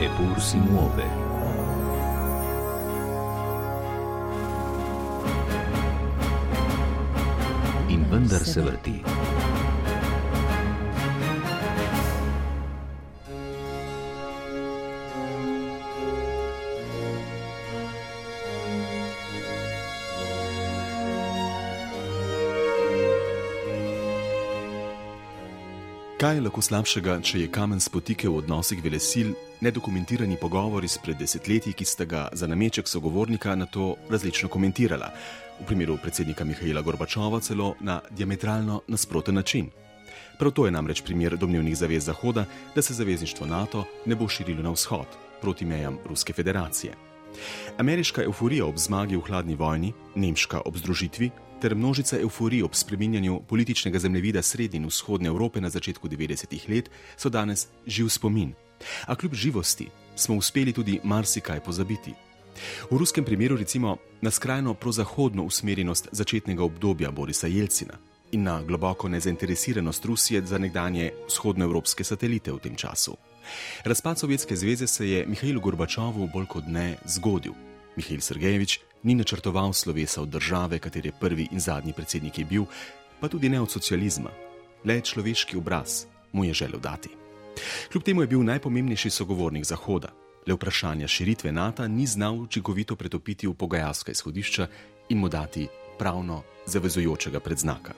Eppur si muove. In vendar se vrti. Kaj je lahko slabšega, če je kamen spotike v odnosih velesil, nedokumentirani pogovori spred desetletji, ki sta ga za nameček sogovornika na to različno komentirala, v primeru predsednika Mihajla Gorbačova celo na diametralno nasproten način. Prav to je namreč primer domnevnih zavez Zahoda, da se zavezništvo NATO ne bo širilo na vzhod, proti mejam Ruske federacije. Ameriška euforija ob zmagi v hladni vojni, nemška ob združitvi ter množica euforij ob spreminjanju političnega zemljevida srednje in vzhodne Evrope na začetku 90-ih let so danes živ spomin. A kljub živosti smo uspeli tudi marsikaj pozabiti. V ruskem primeru recimo na skrajno prozahodno usmerjenost začetnega obdobja Borisa Jelcina in na globoko nezainteresiranost Rusije za nekdanje vzhodnoevropske satelite v tem času. Razpad Sovjetske zveze se je Mihajlu Gorbačovu bolj kot ne zgodil. Mihajl Sergejevič ni načrtoval slovesa od države, katere prvi in zadnji predsednik je bil, pa tudi ne od socializma. Le človeški obraz mu je želel dati. Kljub temu je bil najpomembnejši sogovornik Zahoda. Le vprašanja širitve NATO ni znal učinkovito pretopiti v pogajalska izhodišča in mu dati pravno zavezujočega predznaka.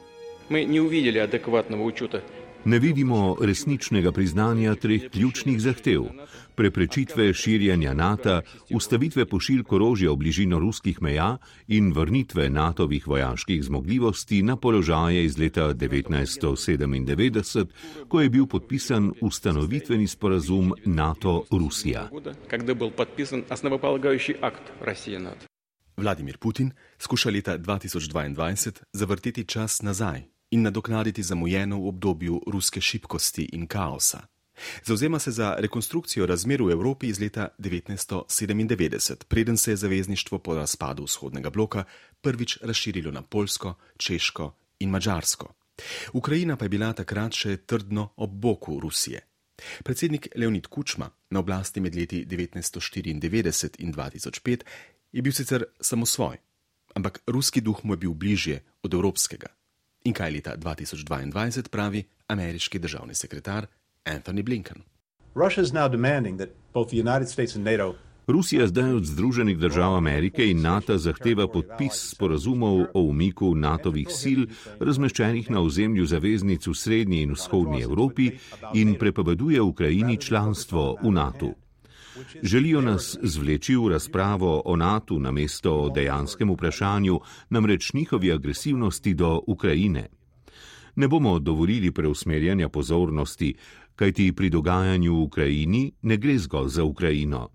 Mi nismo videli adekvatnega učuta Ne vidimo resničnega priznanja treh ključnih zahtev: preprečitve širjenja NATO, ustavitve pošiljk orožja v bližino ruskih meja in vrnitve NATO-vih vojaških zmogljivosti na položaje iz leta 1997, ko je bil podpisan ustanovitveni sporazum NATO-Rusija. Vladimir Putin skuša leta 2022 zavrteti čas nazaj in nadoknaditi zamujeno v obdobju ruske šibkosti in kaosa. Zauzema se za rekonstrukcijo razmer v Evropi iz leta 1997, preden se je zavezništvo po razpadu vzhodnega bloka prvič razširilo na Poljsko, Češko in Mačarsko. Ukrajina pa je bila takrat še trdno ob boku Rusije. Predsednik Leonid Kučma na oblasti med leti 1994 in 2005 je bil sicer samosvoj, ampak ruski duh mu je bil bližje od evropskega. In kaj leta 2022 pravi ameriški državni sekretar Anthony Blinken. Rusija zdaj od Združenih držav Amerike in NATO zahteva podpis sporazumov o umiku NATO-vih sil, razmeščenih na ozemlju zaveznic v srednji in vzhodnji Evropi, in prepoveduje Ukrajini članstvo v NATO. Želijo nas zvleči v razpravo o NATO na mesto o dejanskem vprašanju, namreč njihovi agresivnosti do Ukrajine. Ne bomo dovolili preusmerjanja pozornosti, kajti pri dogajanju v Ukrajini ne gre zgolj za Ukrajino.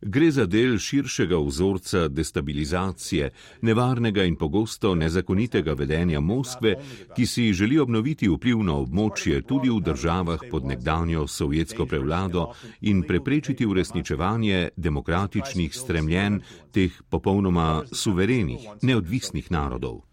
Gre za del širšega vzorca destabilizacije, nevarnega in pogosto nezakonitega vedenja Moskve, ki si želi obnoviti vpliv na območje tudi v državah pod nekdanjo sovjetsko prevlado in preprečiti uresničevanje demokratičnih stremljen teh popolnoma suverenih, neodvisnih narodov.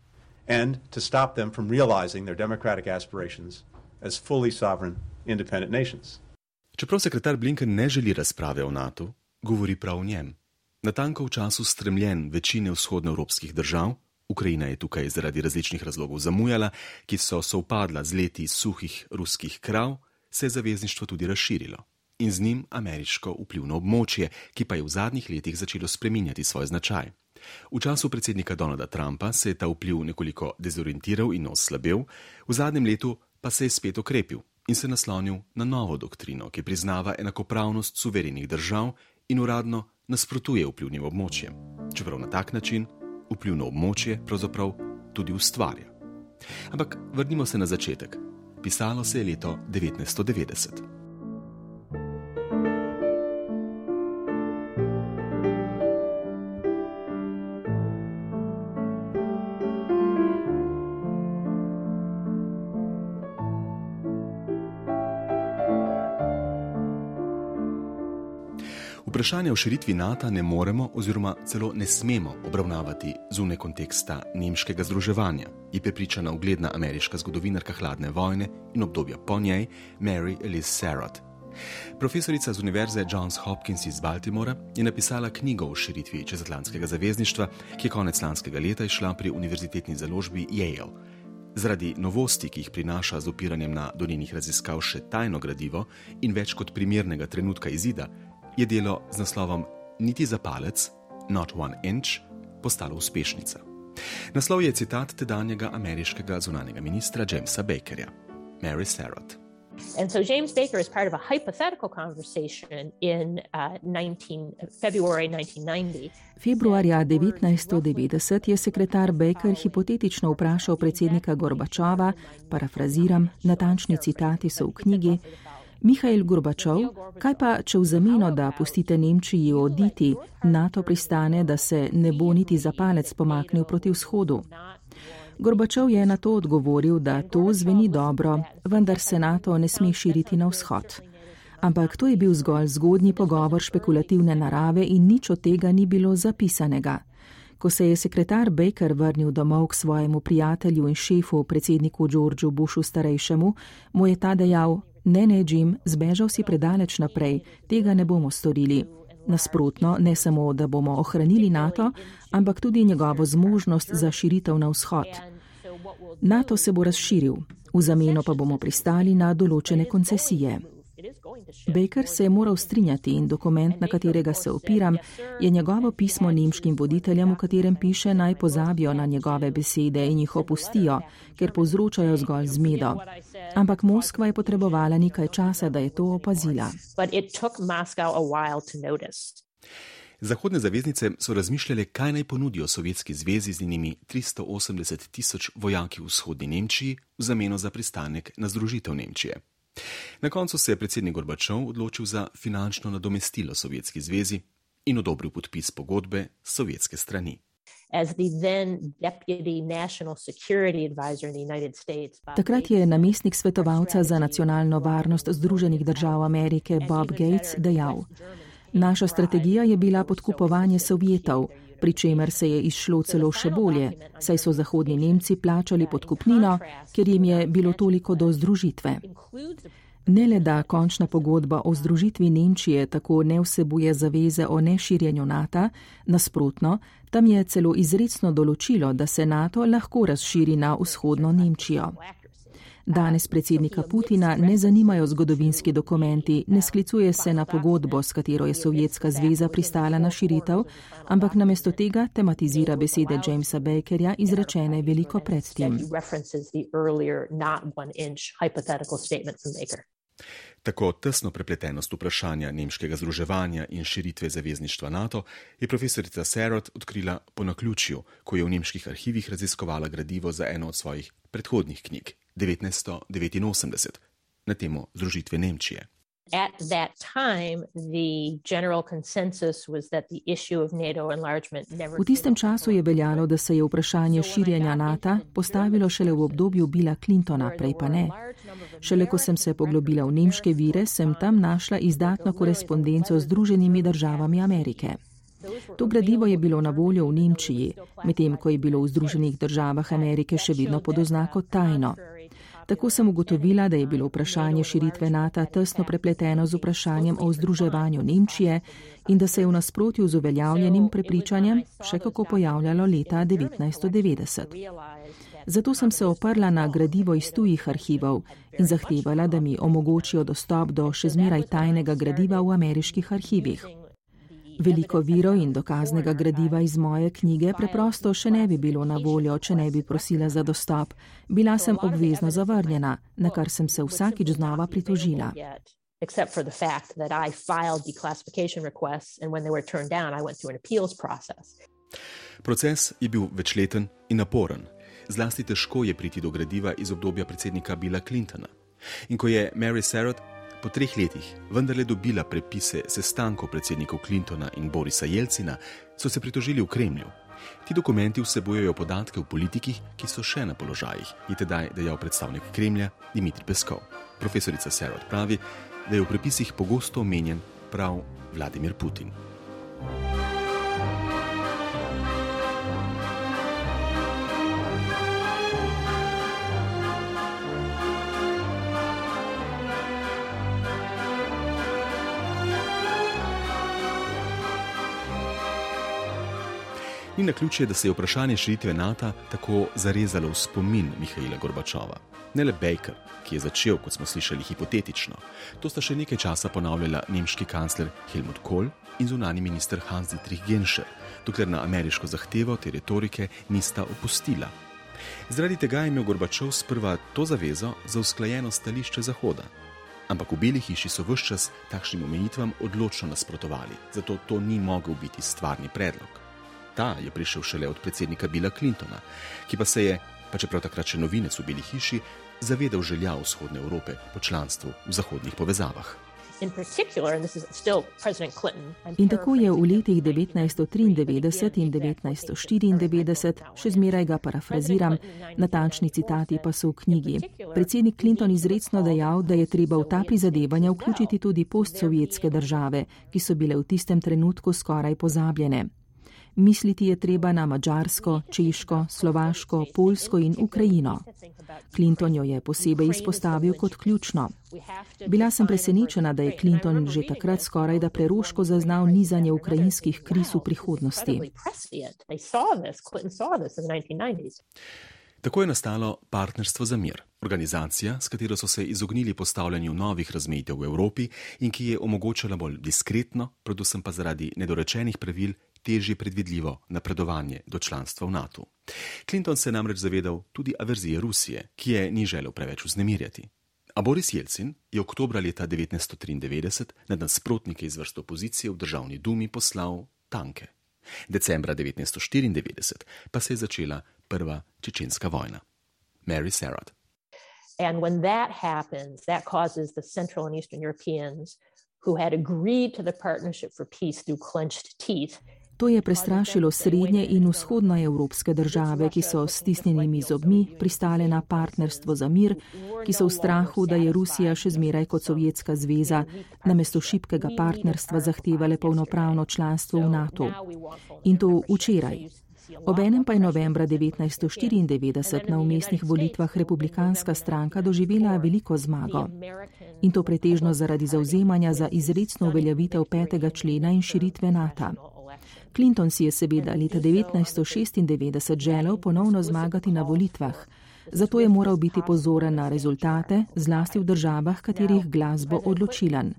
Čeprav sekretar Blinken ne želi razprave o NATO, govori prav o njem. Natanko v času stremljen večine vzhodnoevropskih držav, Ukrajina je tukaj zaradi različnih razlogov zamujala, ki so sovpadla z leti suhih ruskih krav, se je zavezništvo tudi razširilo in z njim ameriško vplivno območje, ki pa je v zadnjih letih začelo spreminjati svoj značaj. V času predsednika Donalda Trumpa se je ta vpliv nekoliko dezorientiral in oslabel, v zadnjem letu pa se je spet okrepil in se naslonil na novo doktrino, ki priznava enakopravnost suverenih držav in uradno nasprotuje vplivnim območjem, čeprav na tak način vplivno območje pravzaprav tudi ustvarja. Ampak vrnimo se na začetek. Pisalo se je leto 1990. Vprašanje o širitvi NATO ne moremo oziroma celo ne smemo obravnavati zunaj konteksta nemškega združevanja, je prepričana ugledna ameriška zgodovinarka hladne vojne in obdobja po njej Mary Elise Sarot. Profesorica z Univerze Johns Hopkins iz Baltimora je napisala knjigo o širitvi čezatlantskega zavezništva, ki je konec lanskega leta išla pri univerzitetni založbi Yale. Zaradi novosti, ki jih prinaša z opiranjem na do njenih raziskav še tajno gradivo in več kot primernega trenutka izida, je delo z naslovom Niti za palec, Not One Inch, postalo uspešnica. Naslov je citat tedanjega ameriškega zunanjega ministra Jamesa Bakerja, Mary Sarot. And so James Baker is part of a hypothetical conversation in uh, 19, February 1990. Februarja 1990 je sekretar Baker hipotetično vprašal predsednika Gorbačova, parafraziram, natančni citati so v knjigi, Mihajl Gorbačov, kaj pa, če v zameno, da pustite Nemčiji oditi, NATO pristane, da se ne bo niti za palec pomaknil proti vzhodu? Gorbačov je na to odgovoril, da to zveni dobro, vendar se NATO ne sme širiti na vzhod. Ampak to je bil zgolj zgodnji pogovor špekulativne narave in nič od tega ni bilo zapisanega. Ko se je sekretar Baker vrnil domov k svojemu prijatelju in šefu, predsedniku Georgeu Bushu starejšemu, mu je ta dejal: Ne, ne, Jim, zbežal si predaleč naprej, tega ne bomo storili. Nasprotno, ne samo, da bomo ohranili NATO, ampak tudi njegovo zmožnost za širitev na vzhod. NATO se bo razširil, v zameno pa bomo pristali na določene koncesije. Baker se je moral strinjati in dokument, na katerega se opiram, je njegovo pismo nemškim voditeljem, v katerem piše naj pozabijo na njegove besede in jih opustijo, ker povzročajo zgolj zmedo. Ampak Moskva je potrebovala nekaj časa, da je to opazila. Zahodne zaveznice so razmišljale, kaj naj ponudijo Sovjetski zvezi z njenimi 380 tisoč vojaki v vzhodni Nemčiji v zameno za pristanek na združitev Nemčije. Na koncu se je predsednik Gorbačov odločil za finančno nadomestilo Sovjetski zvezi in odobril podpis pogodbe s sovjetske strani. Takrat je namestnik svetovalca za nacionalno varnost Združenih držav Amerike Bob Gates dejal: Naša strategija je bila podkupovanje Sovjetov, pri čemer se je izšlo celo še bolje, saj so zahodni Nemci plačali podkupnino, ker jim je bilo toliko do združitve. Ne le da končna pogodba o združitvi Nemčije tako ne vsebuje zaveze o neširjenju NATO, nasprotno, tam je celo izredno določilo, da se NATO lahko razširi na vzhodno Nemčijo. Danes predsednika Putina ne zanimajo zgodovinski dokumenti, ne sklicuje se na pogodbo, s katero je Sovjetska zveza pristala na širitev, ampak namesto tega tematizira besede Jamesa Bakerja izrečene veliko predtem. Tako tesno prepletenost vprašanja nemškega združevanja in širitve zavezništva NATO je profesorica Serot odkrila po naključju, ko je v nemških arhivih raziskovala gradivo za eno od svojih predhodnih knjig 1989 na temo združitve Nemčije. V tistem času je veljalo, da se je vprašanje širjenja NATO postavilo šele v obdobju Billa Clintona, prej pa ne. Šele ko sem se poglobila v nemške vire, sem tam našla izdatno korespondenco z Združenimi državami Amerike. To gradivo je bilo na voljo v Nemčiji, medtem ko je bilo v Združenih državah Amerike še vedno pod oznako tajno. Tako sem ugotovila, da je bilo vprašanje širitve NATO tesno prepleteno z vprašanjem o združevanju Nemčije in da se je v nasprotju z uveljavljenim prepričanjem še kako pojavljalo leta 1990. Zato sem se oprla na gradivo iz tujih arhivov in zahtevala, da mi omogočijo dostop do še zmeraj tajnega gradiva v ameriških arhivih. Veliko virov in dokaznega gradiva iz moje knjige preprosto še ne bi bilo na voljo, če ne bi prosila za dostop. Bila sem obvezno zavrnjena, na kar sem se vsakič znova pritožila. Proces je bil večleten in naporen. Zlasti težko je priti do gradiva iz obdobja predsednika Billa Clintona. In ko je Mary Sarot po treh letih vendarle dobila prepise sestankov predsednikov Clintona in Borisa Jelcina, so se pritožili v Kremlju. Ti dokumenti vsebujejo podatke o politikih, ki so še na položajih, je tedaj dejal predstavnik Kremlja Dimitri Peskov. Profesorica Serot pravi, da je v prepisih pogosto omenjen prav Vladimir Putin. Ni na ključje, da se je vprašanje širitve NATO tako zarezalo v spomin Mihajla Gorbačova. Ne le Baker, ki je začel, kot smo slišali, hipotetično. To sta še nekaj časa ponavljala nemški kancler Helmut Kohl in zunani minister Hans-Dietrich Genscher, dokler na ameriško zahtevo te retorike nista opustila. Zaradi tega je imel Gorbačov sprva to zavezo za usklajeno stališče Zahoda. Ampak v Beli hiši so vse čas takšnim omejitvam odločno nasprotovali, zato to ni mogel biti stvarni predlog. Ta je prišel šele od predsednika Bila Clintona, ki pa se je, pa čeprav takrat še novinec v Beli hiši, zavedal želja vzhodne Evrope po članstvu v zahodnih povezavah. In tako je v letih 1993 in 1994, še zmeraj ga parafraziram, natančni citati pa so v knjigi. Predsednik Clinton izredno dejal, da je treba v ta prizadevanja vključiti tudi postsovjetske države, ki so bile v tistem trenutku skoraj pozabljene. Misliti je treba na Mačarsko, Češko, Slovaško, Poljsko in Ukrajino. Clinton jo je posebej izpostavil kot ključno. Bila sem presenečena, da je Clinton že takrat skoraj da preroško zaznal nizanje ukrajinskih kriz v prihodnosti. Tako je nastalo Partnerstvo za mir, organizacija, s katero so se izognili postavljanju novih razmejitev v Evropi in ki je omogočala bolj diskretno, predvsem pa zaradi nedorečenih pravil, težje predvidljivo napredovanje do članstva v NATO. Clinton se je namreč zavedal tudi averzije Rusije, ki je ni želel preveč vznemirjati. A Boris Jelcin je oktobra leta 1993 na nasprotnike iz vrst opozicije v državni dumi poslal tanke. Decembra 1994 pa se je začela prva čečenska vojna. Mary Sarad. And when that happens, that causes the Central and Eastern Europeans who had agreed to the Partnership for Peace through clenched teeth To je prestrašilo srednje in vzhodno evropske države, ki so s stisnjenimi zobmi pristale na partnerstvo za mir, ki so v strahu, da je Rusija še zmeraj kot Sovjetska zveza, namesto šibkega partnerstva zahtevale polnopravno članstvo v NATO. In to včeraj. Obenem pa je novembra 1994 na umestnih volitvah republikanska stranka doživela veliko zmago. In to pretežno zaradi zauzemanja za izredno uveljavitev petega člena in širitve NATO. Clinton si je seveda leta 1996 želel ponovno zmagati na volitvah, zato je moral biti pozoren na rezultate, zlasti v državah, katerih glas bo odločilen.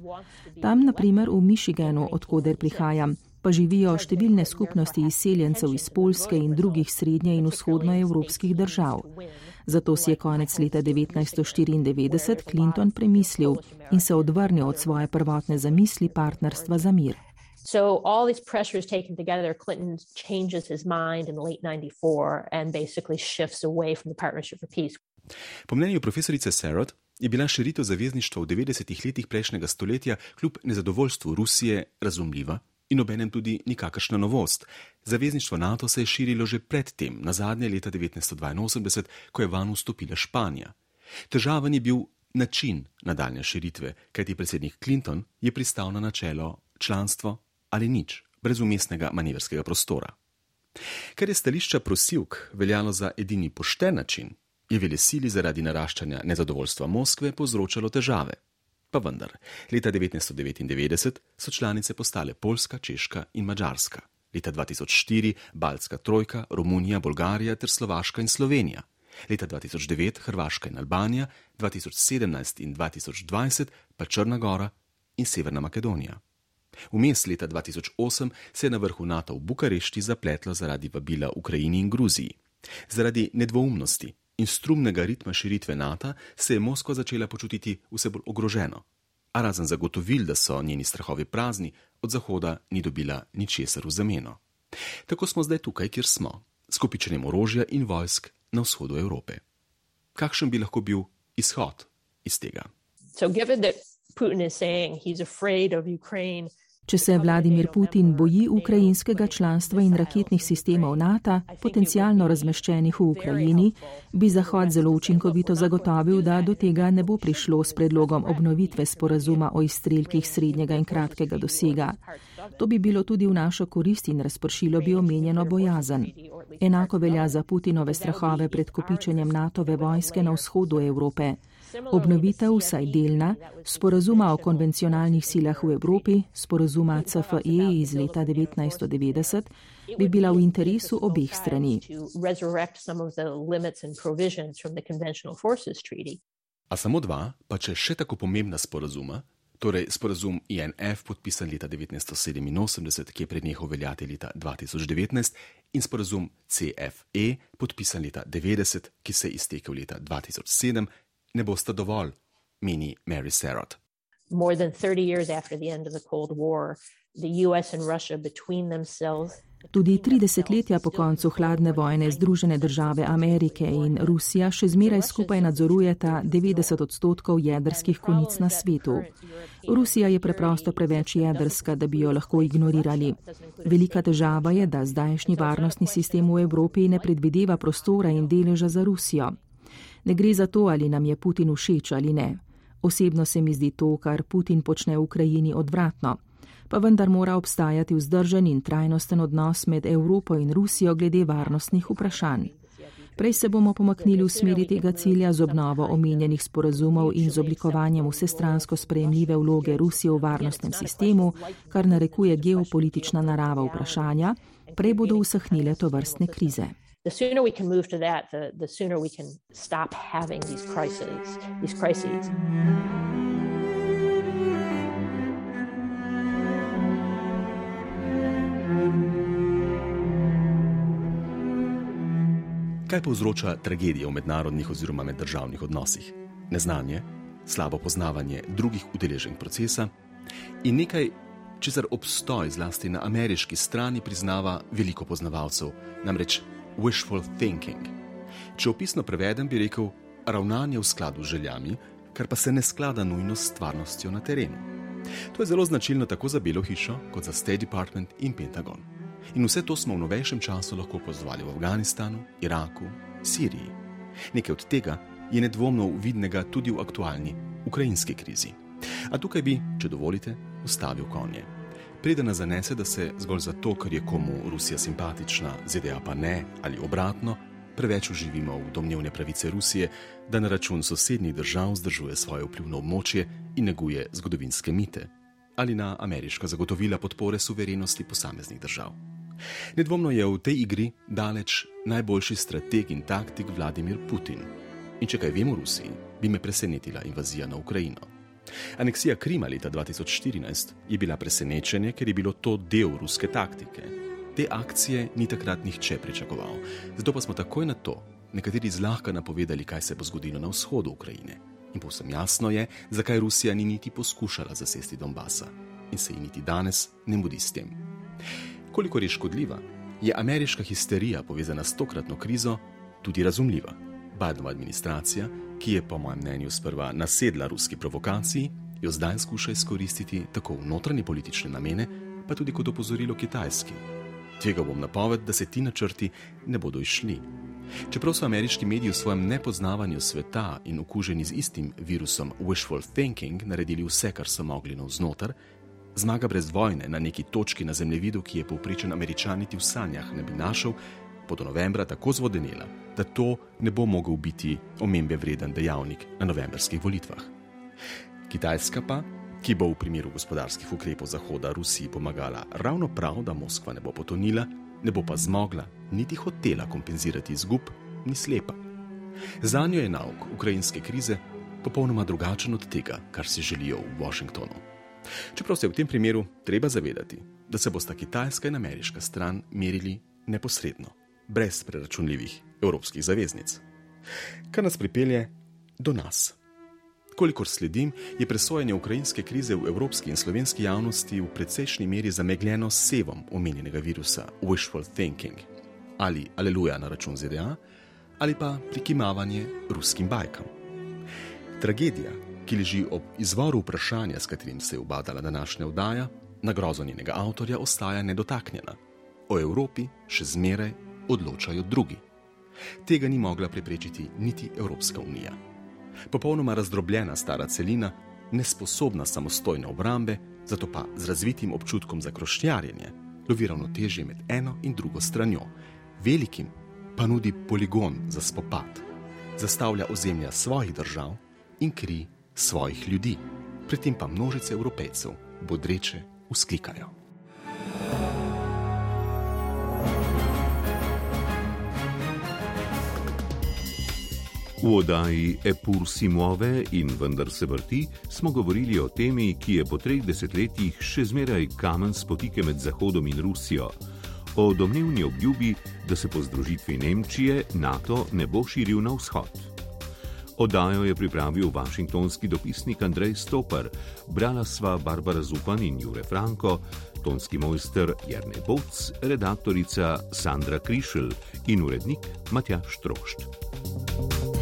Tam, naprimer v Michiganu, odkuder prihajam, pa živijo številne skupnosti izseljencev iz Polske in drugih srednje in vzhodnoevropskih držav. Zato si je konec leta 1994 Clinton premislil in se odvrnil od svoje prvotne zamisli partnerstva za mir. So all these pressures taken together, Clinton changes his mind in late 94 and basically shifts away from the Partnership for Peace. Po mnenju profesorice Sarot je bila širitev zavezništva v 90-ih letih prejšnjega stoletja kljub nezadovoljstvu Rusije razumljiva in obenem tudi nikakršna novost. Zavezništvo NATO se je širilo že predtem, na zadnje leta 1982, ko je van vstopila Španija. Težaven je bil način nadaljne širitve, kajti predsednik Clinton je pristal na načelo članstvo ali nič, brez umestnega manevrskega prostora. Ker je stališča prosilk veljalo za edini pošten način, je vele sili zaradi naraščanja nezadovoljstva Moskve povzročalo težave. Pa vendar, leta 1999 so članice postale Poljska, Češka in Mačarska, leta 2004 Baltska trojka, Romunija, Bolgarija ter Slovaška in Slovenija, leta 2009 Hrvaška in Albanija, 2017 in 2020 pa Črna Gora in Severna Makedonija. Vmes leta 2008 se je na vrhu NATO v Bukarešti zapletlo zaradi vabila Ukrajini in Gruziji. Zaradi nedvoumnosti in strumnega ritma širitve NATO se je Moskva začela počutiti vse bolj ogroženo. A razen zagotovil, da so njeni strahovi prazni, od Zahoda ni dobila ničesar v zameno. Tako smo zdaj tukaj, kjer smo, s kopičenjem orožja in vojsk na vzhodu Evrope. Kakšen bi lahko bil izhod iz tega? So, given that Putin is saying he's afraid of Ukraine, Če se Vladimir Putin boji ukrajinskega članstva in raketnih sistemov NATO, potencialno razmeščenih v Ukrajini, bi Zahod zelo učinkovito zagotovil, da do tega ne bo prišlo s predlogom obnovitve sporazuma o izstrelkih srednjega in kratkega dosega. To bi bilo tudi v našo korist in razpršilo bi omenjeno bojazen. Enako velja za Putinove strahove pred kopičenjem NATO-ve vojske na vzhodu Evrope. Obnovitev, vsaj delna, sporazuma o konvencionalnih silah v Evropi, sporazuma CFE iz leta 1990, bi bila v interesu obeh strani. A samo dva, pa če še tako pomembna sporazuma, torej sporazum INF, podpisan leta 1987, ki je prenehal veljati leta 2019, in sporazum CFE, podpisan leta 90, ki se je iztekel leta 2007, ne bosta dovolj, meni Mary Sarot. More than 30 years after the end of the Cold War, the US and Russia between themselves Tudi 30 letja po koncu hladne vojne Združene države Amerike in Rusija še zmeraj skupaj nadzorujeta 90 odstotkov jedrskih konic na svetu. Rusija je preprosto preveč jedrska, da bi jo lahko ignorirali. Velika težava je, da zdajšnji varnostni sistem v Evropi ne predvideva prostora in deleža za Rusijo. Ne gre za to, ali nam je Putin všeč ali ne. Osebno se mi zdi to, kar Putin počne v Ukrajini, odvratno pa vendar mora obstajati vzdržen in trajnosten odnos med Evropo in Rusijo glede varnostnih vprašanj. Prej se bomo pomaknili v smeri tega cilja z obnovo omenjenih sporazumov in z oblikovanjem vsestransko sprejemljive vloge Rusije v varnostnem sistemu, kar narekuje geopolitična narava vprašanja, prej bodo usahnile to vrstne krize. The sooner we can move to that, the, the sooner we can stop having these crises. These crises. Kaj povzroča tragedije v mednarodnih oziroma meddržavnih odnosih? Neznanje, slabo poznavanje drugih udeleženih procesa in nekaj, česar obstoj zlasti na ameriški strani priznava veliko poznavalcev, namreč wishful thinking. Če opisno prevedem, bi rekel ravnanje v skladu z željami, kar pa se ne sklada nujno s stvarnostjo na terenu. To je zelo značilno tako za Belo hišo, kot za State Department in Pentagon. In vse to smo v novejšem času lahko pozvali v Afganistanu, Iraku, Siriji. Nekaj od tega je nedvomno vidnega tudi v aktualni ukrajinski krizi. A tukaj bi, če dovolite, ustavil konje. Preden nas zanese, da se zgolj zato, ker je komu Rusija simpatična, ZDA pa ne ali obratno, preveč uživimo v domnevne pravice Rusije, da na račun sosednjih držav zdržuje svoje vplivno območje in neguje zgodovinske mite ali na ameriška zagotovila podpore suverenosti posameznih držav. Nedvomno je v tej igri daleč najboljši strateg in taktik Vladimir Putin. In če kaj vemo o Rusiji, bi me presenetila invazija na Ukrajino. Aneksija Krima leta 2014 je bila presenečenje, ker je bilo to del ruske taktike. Te akcije ni takrat nihče pričakoval, zato pa smo takoj na to nekateri zlahka napovedali, kaj se bo zgodilo na vzhodu Ukrajine. In povsem jasno je, zakaj Rusija ni niti poskušala zasesti Donbasa in se ji niti danes ne mudi s tem. Kolikor je škodljiva, je ameriška histerija povezana s tokratno krizo tudi razumljiva. Bidenova administracija, ki je po mojem mnenju sprva nasedla ruski provokaciji, jo zdaj skuša izkoristiti tako v notranje politične namene, pa tudi kot opozorilo kitajski. Tega bom napoved, da se ti načrti ne bodo išli. Čeprav so ameriški mediji v svojem nepoznavanju sveta in okuženi z istim virusom wishful thinking naredili vse, kar so mogli navznoter, Zmaga brez vojne na neki točki na zemljevidu, ki je povprečen američan niti v sanjah ne bi našel, bo do novembra tako zvodenela, da to ne bo mogel biti omembe vreden dejavnik na novembrskih volitvah. Kitajska pa, ki bo v primeru gospodarskih ukrepov Zahoda Rusiji pomagala ravno prav, da Moskva ne bo potonila, ne bo pa zmogla niti hotela kompenzirati izgub, ni slepa. Za njo je nauk ukrajinske krize popolnoma drugačen od tega, kar si želijo v Washingtonu. Čeprav se je v tem primeru treba zavedati, da se bosta kitajska in ameriška stran merili neposredno, brez preračunljivih evropskih zaveznic. Kar nas pripelje do nas. Kolikor sledim, je presojanje ukrajinske krize v evropski in slovenski javnosti v precejšnji meri zamegljeno s sevom omenjenega virusa wishful thinking ali aleluja na račun ZDA ali pa prikimavanje ruskim bajkam. Tragedija, ki leži ob izvoru vprašanja, s katerim se je ubadala današnja vdaja, na grozo njenega avtorja ostaja nedotaknjena. O Evropi še zmeraj odločajo drugi. Tega ni mogla preprečiti niti Evropska unija. Popolnoma razdrobljena stara celina, nesposobna samostojne obrambe, zato pa z razvitim občutkom za krošnjarjenje, lovi ravnotežje med eno in drugo stranjo, velikim pa nudi poligon za spopad, zastavlja ozemlja svojih držav in kri svojih ljudi, pri tem pa množice evropejcev bodreče vzklikajo. V oddaji Epur Simove in vendar se vrti smo govorili o temi, ki je po treh desetletjih še zmeraj kamen spotike med Zahodom in Rusijo o domnevni obljubi, da se po združitvi Nemčije NATO ne bo širil na vzhod. Oddajo je pripravil vašingtonski dopisnik Andrej Stopar, brala sva Barbara Zupan in Jure Franko, tonski mojster Jrne Boc, redaktorica Sandra Krišelj in urednik Matjaš Trošt. thank you